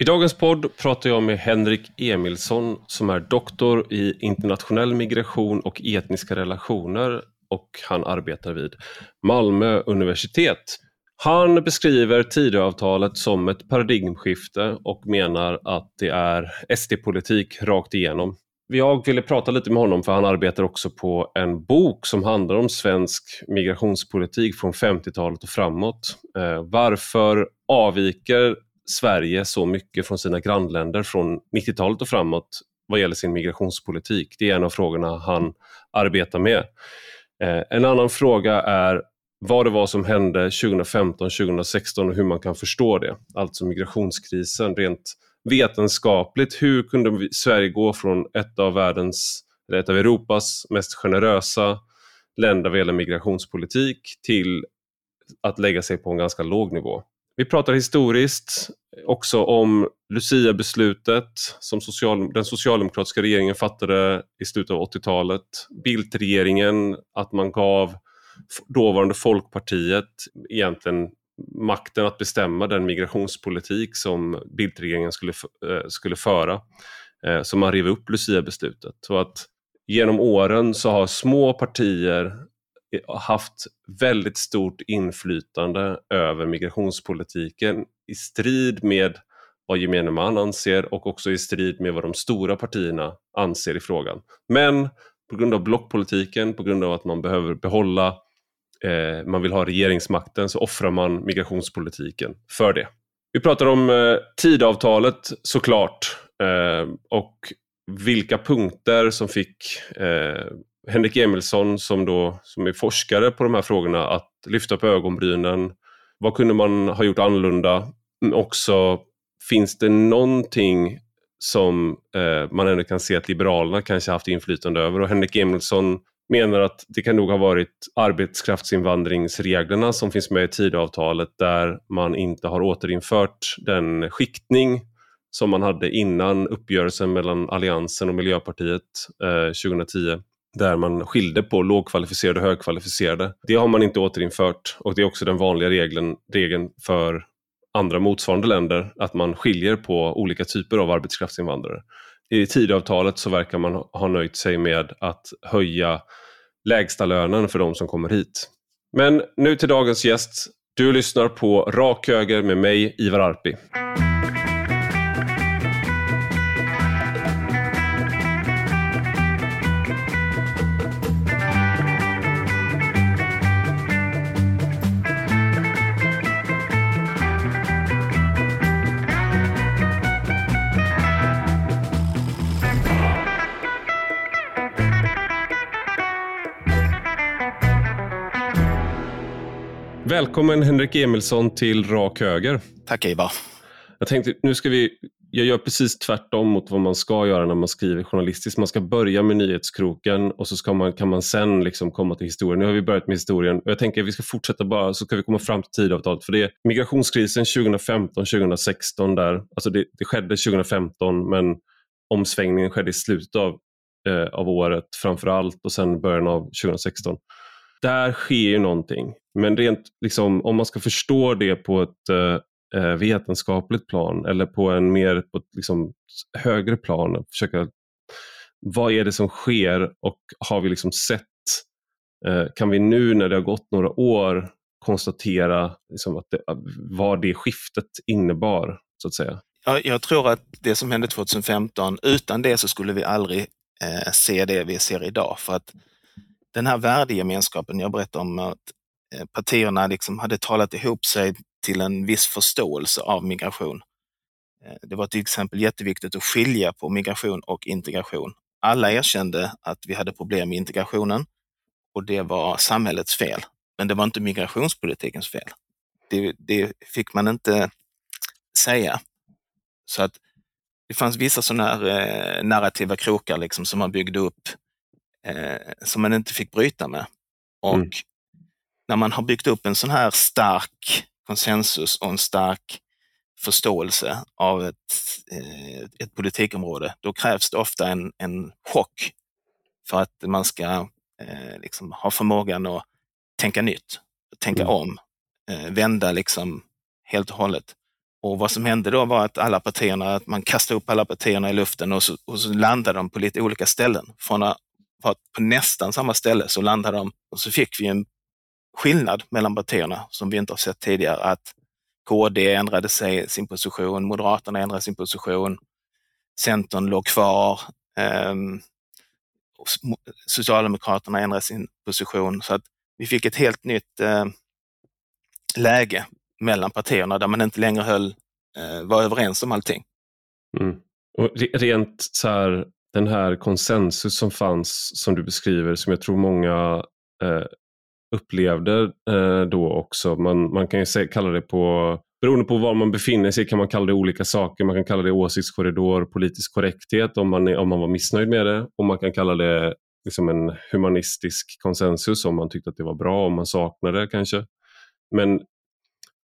I dagens podd pratar jag med Henrik Emilsson som är doktor i internationell migration och etniska relationer och han arbetar vid Malmö universitet. Han beskriver Tidöavtalet som ett paradigmskifte och menar att det är SD-politik rakt igenom. Jag ville prata lite med honom för han arbetar också på en bok som handlar om svensk migrationspolitik från 50-talet och framåt. Eh, varför avviker Sverige så mycket från sina grannländer från 90-talet och framåt vad gäller sin migrationspolitik? Det är en av frågorna han arbetar med. Eh, en annan fråga är vad det var som hände 2015-2016 och hur man kan förstå det. Alltså migrationskrisen rent vetenskapligt. Hur kunde Sverige gå från ett av världens, eller ett av Europas mest generösa länder vad gäller migrationspolitik till att lägga sig på en ganska låg nivå? Vi pratar historiskt också om Lucia-beslutet som social, den socialdemokratiska regeringen fattade i slutet av 80-talet. Bildt-regeringen, att man gav dåvarande Folkpartiet egentligen makten att bestämma den migrationspolitik som Bildt-regeringen skulle, eh, skulle föra. Eh, så man rev upp Lucia-beslutet. Så att genom åren så har små partier Eh, haft väldigt stort inflytande över migrationspolitiken i strid med vad gemene man anser och också i strid med vad de stora partierna anser i frågan. Men på grund av blockpolitiken, på grund av att man behöver behålla, eh, man vill ha regeringsmakten, så offrar man migrationspolitiken för det. Vi pratar om eh, tidavtalet såklart eh, och vilka punkter som fick eh, Henrik Emilsson som, då, som är forskare på de här frågorna att lyfta upp ögonbrynen. Vad kunde man ha gjort annorlunda? Men också, finns det någonting som eh, man ändå kan se att Liberalerna kanske haft inflytande över? Och Henrik Emilsson menar att det kan nog ha varit arbetskraftsinvandringsreglerna som finns med i Tidöavtalet där man inte har återinfört den skiktning som man hade innan uppgörelsen mellan Alliansen och Miljöpartiet eh, 2010 där man skilde på lågkvalificerade och högkvalificerade. Det har man inte återinfört och det är också den vanliga regeln, regeln för andra motsvarande länder att man skiljer på olika typer av arbetskraftsinvandrare. I tidavtalet så verkar man ha nöjt sig med att höja lägsta lönen för de som kommer hit. Men nu till dagens gäst. Du lyssnar på Rak Höger med mig, Ivar Arpi. Välkommen Henrik Emilsson till Rak Höger. Tack Ivar. Jag tänkte, nu ska vi, jag gör precis tvärtom mot vad man ska göra när man skriver journalistiskt. Man ska börja med nyhetskroken och så ska man, kan man sen liksom komma till historien. Nu har vi börjat med historien och jag tänker att vi ska fortsätta bara så ska vi komma fram till tidavtalet. För det är migrationskrisen 2015-2016 där, alltså det, det, skedde 2015 men omsvängningen skedde i slutet av, eh, av året framför allt och sen början av 2016 där sker ju någonting. Men rent liksom, om man ska förstå det på ett eh, eh, vetenskapligt plan eller på en mer på ett, liksom, högre plan, försöka vad är det som sker och har vi liksom sett, eh, kan vi nu när det har gått några år konstatera liksom, att det, vad det skiftet innebar, så att säga? Jag, jag tror att det som hände 2015, utan det så skulle vi aldrig eh, se det vi ser idag. För att den här värdegemenskapen jag berättade om, att partierna liksom hade talat ihop sig till en viss förståelse av migration. Eh, det var till exempel jätteviktigt att skilja på migration och integration. Alla erkände att vi hade problem med integrationen och det var samhällets fel. Men det var inte migrationspolitikens fel. Det, det fick man inte säga. Så att det fanns vissa sådana här eh, narrativa krokar liksom som man byggde upp eh, som man inte fick bryta med. Och mm. När man har byggt upp en sån här stark konsensus och en stark förståelse av ett, eh, ett politikområde, då krävs det ofta en, en chock för att man ska eh, liksom ha förmågan att tänka nytt, tänka mm. om, eh, vända liksom helt och hållet. Och vad som hände då var att alla partierna, att man kastade upp alla partierna i luften och så, och så landade de på lite olika ställen. Från att vara på nästan samma ställe så landade de och så fick vi en skillnad mellan partierna som vi inte har sett tidigare. Att KD ändrade sig, sin position, Moderaterna ändrade sin position, Centern låg kvar, eh, Socialdemokraterna ändrade sin position. Så att vi fick ett helt nytt eh, läge mellan partierna där man inte längre höll, eh, var överens om allting. Mm. Och rent så här, den här konsensus som fanns, som du beskriver, som jag tror många eh, upplevde eh, då också. Man, man kan ju se, kalla det på, beroende på var man befinner sig kan man kalla det olika saker. Man kan kalla det åsiktskorridor, politisk korrekthet om man, är, om man var missnöjd med det. Och man kan kalla det liksom en humanistisk konsensus om man tyckte att det var bra, om man saknade det kanske. Men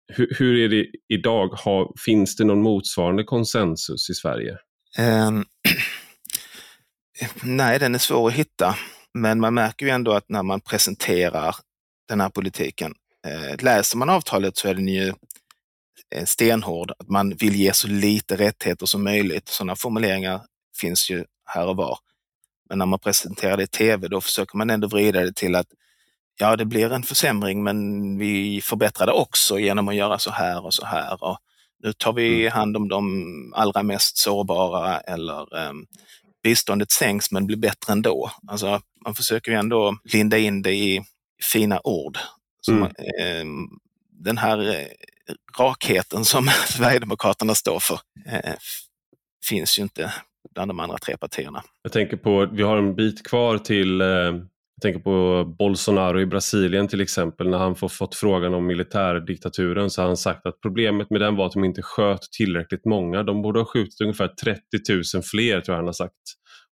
hur, hur är det idag? Har, finns det någon motsvarande konsensus i Sverige? Um, nej, den är svår att hitta. Men man märker ju ändå att när man presenterar den här politiken, eh, läser man avtalet så är den ju eh, stenhård. Att man vill ge så lite rättigheter som möjligt. Sådana formuleringar finns ju här och var. Men när man presenterar det i tv, då försöker man ändå vrida det till att ja, det blir en försämring, men vi förbättrar det också genom att göra så här och så här. Och nu tar vi mm. hand om de allra mest sårbara eller um, biståndet sänks men blir bättre ändå. Alltså, man försöker ju ändå linda in det i fina ord. Mm. Man, eh, den här eh, rakheten som Sverigedemokraterna står för eh, finns ju inte bland de andra tre partierna. Jag tänker på, vi har en bit kvar till eh, jag tänker på Bolsonaro i Brasilien till exempel. När han får, fått frågan om militärdiktaturen så har han sagt att problemet med den var att de inte sköt tillräckligt många. De borde ha skjutit ungefär 30 000 fler tror jag han har sagt.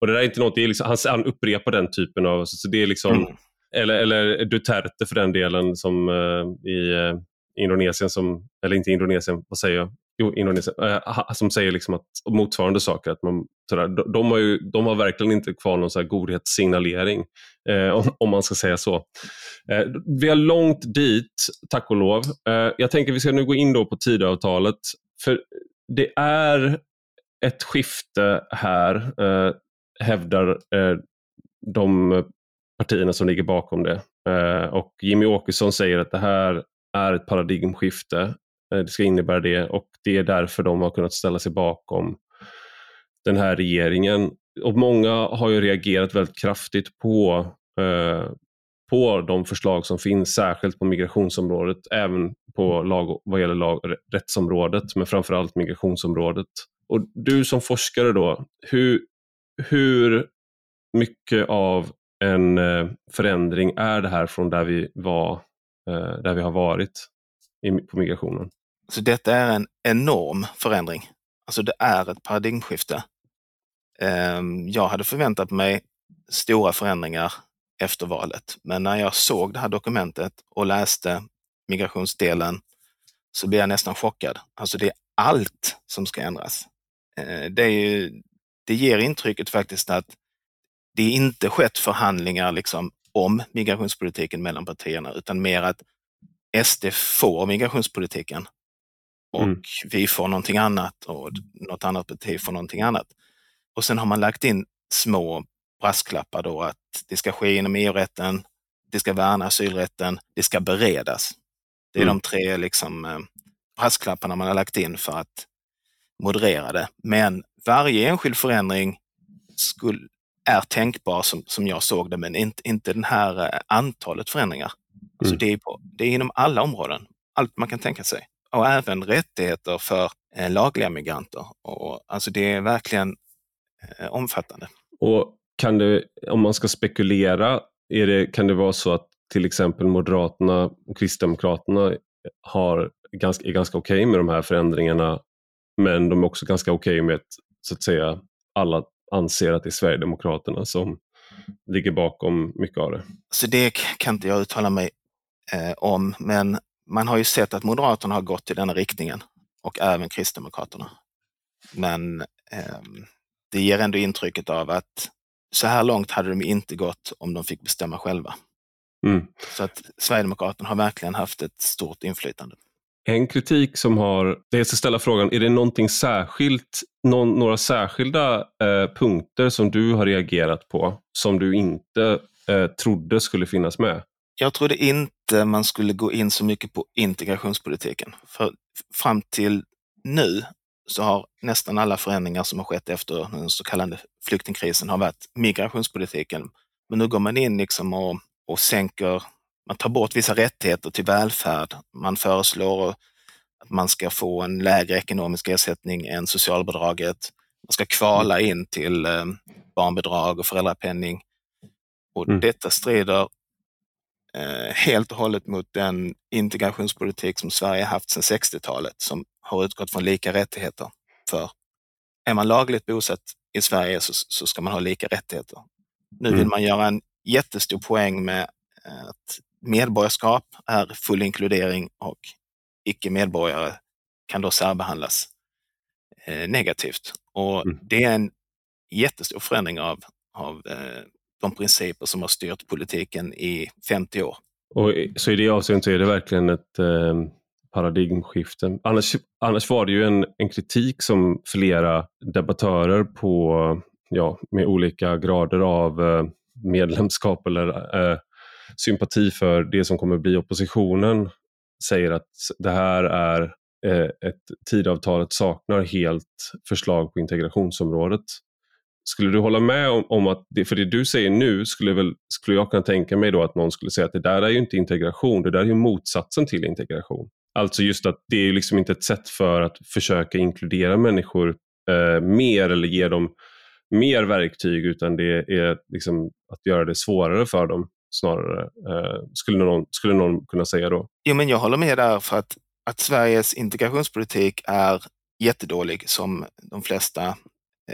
Och det där är inte något, är liksom, han, han upprepar den typen av, så det är liksom, mm eller, eller Duterte för den delen som eh, i uh, Indonesien, som, eller inte Indonesien, vad säger jag? Jo, Indonesien, eh, som säger liksom att motsvarande saker. Att man, sådär, de, de, har ju, de har verkligen inte kvar någon så godhetssignalering, eh, om, om, man ska säga så. Eh, vi har långt dit, tack och lov. Eh, jag tänker vi ska nu gå in då på Tidöavtalet. För det är ett skifte här, eh, hävdar eh, de partierna som ligger bakom det. Eh, och Jimmy Åkesson säger att det här är ett paradigmskifte. Eh, det ska innebära det och det är därför de har kunnat ställa sig bakom den här regeringen. Och många har ju reagerat väldigt kraftigt på, eh, på de förslag som finns, särskilt på migrationsområdet, även på lag, vad gäller lag, rättsområdet, men framförallt migrationsområdet. Och du som forskare då, hur, hur mycket av en eh, förändring är det här från där vi var eh, där vi har varit på migrationen. Så detta är en enorm förändring. Alltså det är ett paradigmskifte. Ehm, jag hade förväntat mig stora förändringar efter valet, men när jag såg det här dokumentet och läste migrationsdelen så blev jag nästan chockad. Alltså det är allt som ska ändras. Eh, det, ju, det ger intrycket faktiskt att det inte skett förhandlingar liksom om migrationspolitiken mellan partierna, utan mer att SD får migrationspolitiken och mm. vi får någonting annat och något annat parti får någonting annat. Och sen har man lagt in små brasklappar då att det ska ske inom EU-rätten, det ska värna asylrätten, det ska beredas. Det är mm. de tre liksom, eh, brasklapparna man har lagt in för att moderera det. Men varje enskild förändring skulle, är tänkbar som, som jag såg det, men inte, inte den här eh, antalet förändringar. Alltså mm. det, är på, det är inom alla områden, allt man kan tänka sig. Och även rättigheter för eh, lagliga migranter. Och, alltså det är verkligen eh, omfattande. Och kan det, om man ska spekulera, är det, kan det vara så att till exempel Moderaterna och Kristdemokraterna har, ganska, är ganska okej okay med de här förändringarna, men de är också ganska okej okay med att, så att säga, alla anser att det är Sverigedemokraterna som ligger bakom mycket av det. Så det kan inte jag uttala mig eh, om, men man har ju sett att Moderaterna har gått i denna riktningen och även Kristdemokraterna. Men eh, det ger ändå intrycket av att så här långt hade de inte gått om de fick bestämma själva. Mm. Så att Sverigedemokraterna har verkligen haft ett stort inflytande. En kritik som har, det är att ställa frågan, är det någonting särskilt, någon, några särskilda eh, punkter som du har reagerat på som du inte eh, trodde skulle finnas med? Jag trodde inte man skulle gå in så mycket på integrationspolitiken. För fram till nu så har nästan alla förändringar som har skett efter den så kallade flyktingkrisen har varit migrationspolitiken. Men nu går man in liksom och, och sänker, man tar bort vissa rättigheter till välfärd. Man föreslår att man ska få en lägre ekonomisk ersättning än socialbidraget. Man ska kvala in till eh, barnbidrag och föräldrapenning. Och mm. Detta strider eh, helt och hållet mot den integrationspolitik som Sverige haft sedan 60-talet som har utgått från lika rättigheter. För är man lagligt bosatt i Sverige så, så ska man ha lika rättigheter. Nu vill mm. man göra en jättestor poäng med att medborgarskap är full inkludering och icke-medborgare kan då särbehandlas eh, negativt. Och mm. Det är en jättestor förändring av, av eh, de principer som har styrt politiken i 50 år. Och, så i det avseendet är det verkligen ett eh, paradigmskifte. Annars, annars var det ju en, en kritik som flera debattörer på, ja, med olika grader av eh, medlemskap eller eh, sympati för det som kommer bli oppositionen säger att det här är eh, ett Tidöavtalet saknar helt förslag på integrationsområdet. Skulle du hålla med om, om, att, det, för det du säger nu skulle, väl, skulle jag kunna tänka mig då att någon skulle säga att det där är ju inte integration, det där är ju motsatsen till integration. Alltså just att det är liksom inte ett sätt för att försöka inkludera människor eh, mer eller ge dem mer verktyg utan det är liksom att göra det svårare för dem snarare, eh, skulle, någon, skulle någon kunna säga då. Jo, men jag håller med där för att, att Sveriges integrationspolitik är jättedålig som de flesta,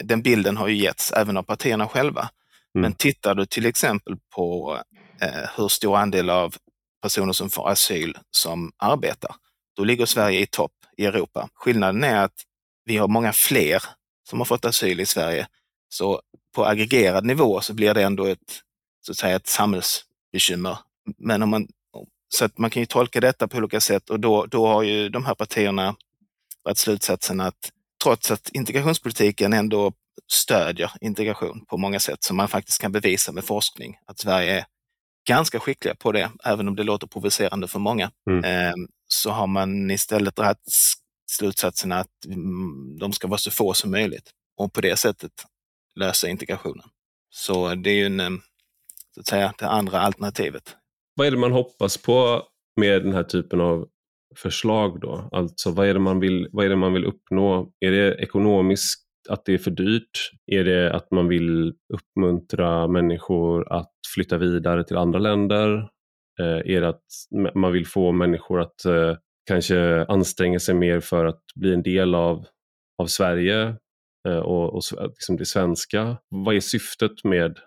den bilden har ju getts även av partierna själva. Mm. Men tittar du till exempel på eh, hur stor andel av personer som får asyl som arbetar, då ligger Sverige i topp i Europa. Skillnaden är att vi har många fler som har fått asyl i Sverige. Så på aggregerad nivå så blir det ändå ett, så att säga, ett samhällsbekymmer. Men om man, så att man kan ju tolka detta på olika sätt och då, då har ju de här partierna varit slutsatsen att trots att integrationspolitiken ändå stödjer integration på många sätt som man faktiskt kan bevisa med forskning, att Sverige är ganska skickliga på det, även om det låter provocerande för många, mm. Ehm, så har man istället dragit slutsatsen att mm, de ska vara så få som möjligt och på det sättet lösa integrationen. Så det är ju en, ehm, så att säga, det andra alternativet. Vad är det man hoppas på med den här typen av förslag då? Alltså vad är det man vill, vad är det man vill uppnå? Är det ekonomiskt att det är för dyrt? Är det att man vill uppmuntra människor att flytta vidare till andra länder? Eh, är det att man vill få människor att eh, kanske anstränga sig mer för att bli en del av, av Sverige eh, och, och liksom det svenska? Vad är syftet med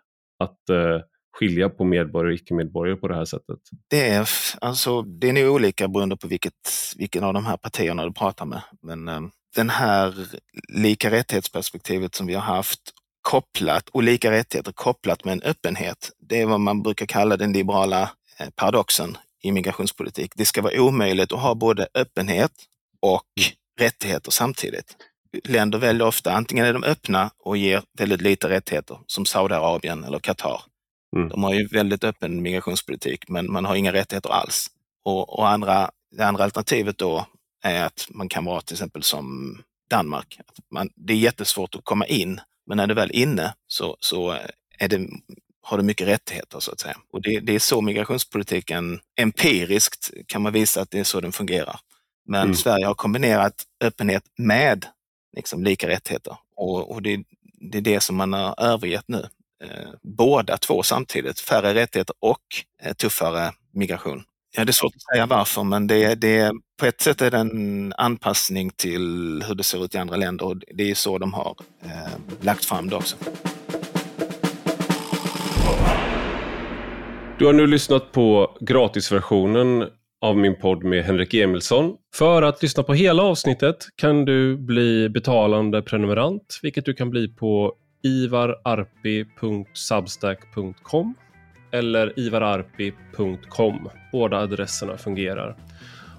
att eh, skilja på medborgare och icke-medborgare på det här sättet? Det är, alltså, det är nog olika beroende på vilket, vilken av de här partierna du pratar med. Men eh, den här lika rättighetsperspektivet som vi har haft kopplat, och lika rättigheter kopplat med en öppenhet, det är vad man brukar kalla den liberala eh, paradoxen i migrationspolitik. Det ska vara omöjligt att ha både öppenhet och rättigheter samtidigt. Länder väljer ofta, antingen är de öppna och ger väldigt lite rättigheter, som Saudiarabien eller Qatar. Mm. De har ju väldigt öppen migrationspolitik, men man har inga rättigheter alls. Och, och andra, det andra alternativet då är att man kan vara till exempel som Danmark. Att man, det är jättesvårt att komma in, men när du väl är inne så, så är det, har du mycket rättigheter så att säga. Och det, det, är så migrationspolitiken empiriskt kan man visa att det är så den fungerar. Men mm. Sverige har kombinerat öppenhet med liksom, lika rättigheter och, och det, det, är det som man har övergett nu. Eh, båda två samtidigt, färre rättigheter och eh, tuffare migration. Ja, det är svårt att säga varför, men det, det, på ett sätt är det en anpassning till hur det ser ut i andra länder och det är så de har eh, lagt fram det också. Du har nu lyssnat på gratisversionen av min podd med Henrik Emilsson. För att lyssna på hela avsnittet kan du bli betalande prenumerant, vilket du kan bli på ivararpi.substack.com eller ivararpi.com. Båda adresserna fungerar.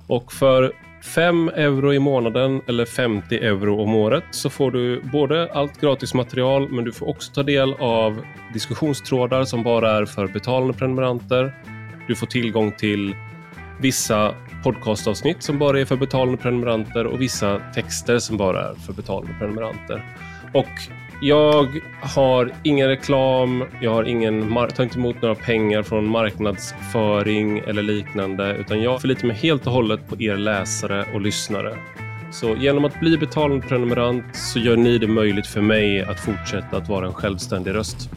Och för 5 euro i månaden eller 50 euro om året så får du både allt gratis material men du får också ta del av diskussionstrådar som bara är för betalande prenumeranter. Du får tillgång till vissa podcastavsnitt som bara är för betalande prenumeranter och vissa texter som bara är för betalande prenumeranter. Och jag har ingen reklam, jag har ingen tar inte emot några pengar från marknadsföring eller liknande, utan jag förlitar mig helt och hållet på er läsare och lyssnare. Så genom att bli betalande prenumerant så gör ni det möjligt för mig att fortsätta att vara en självständig röst.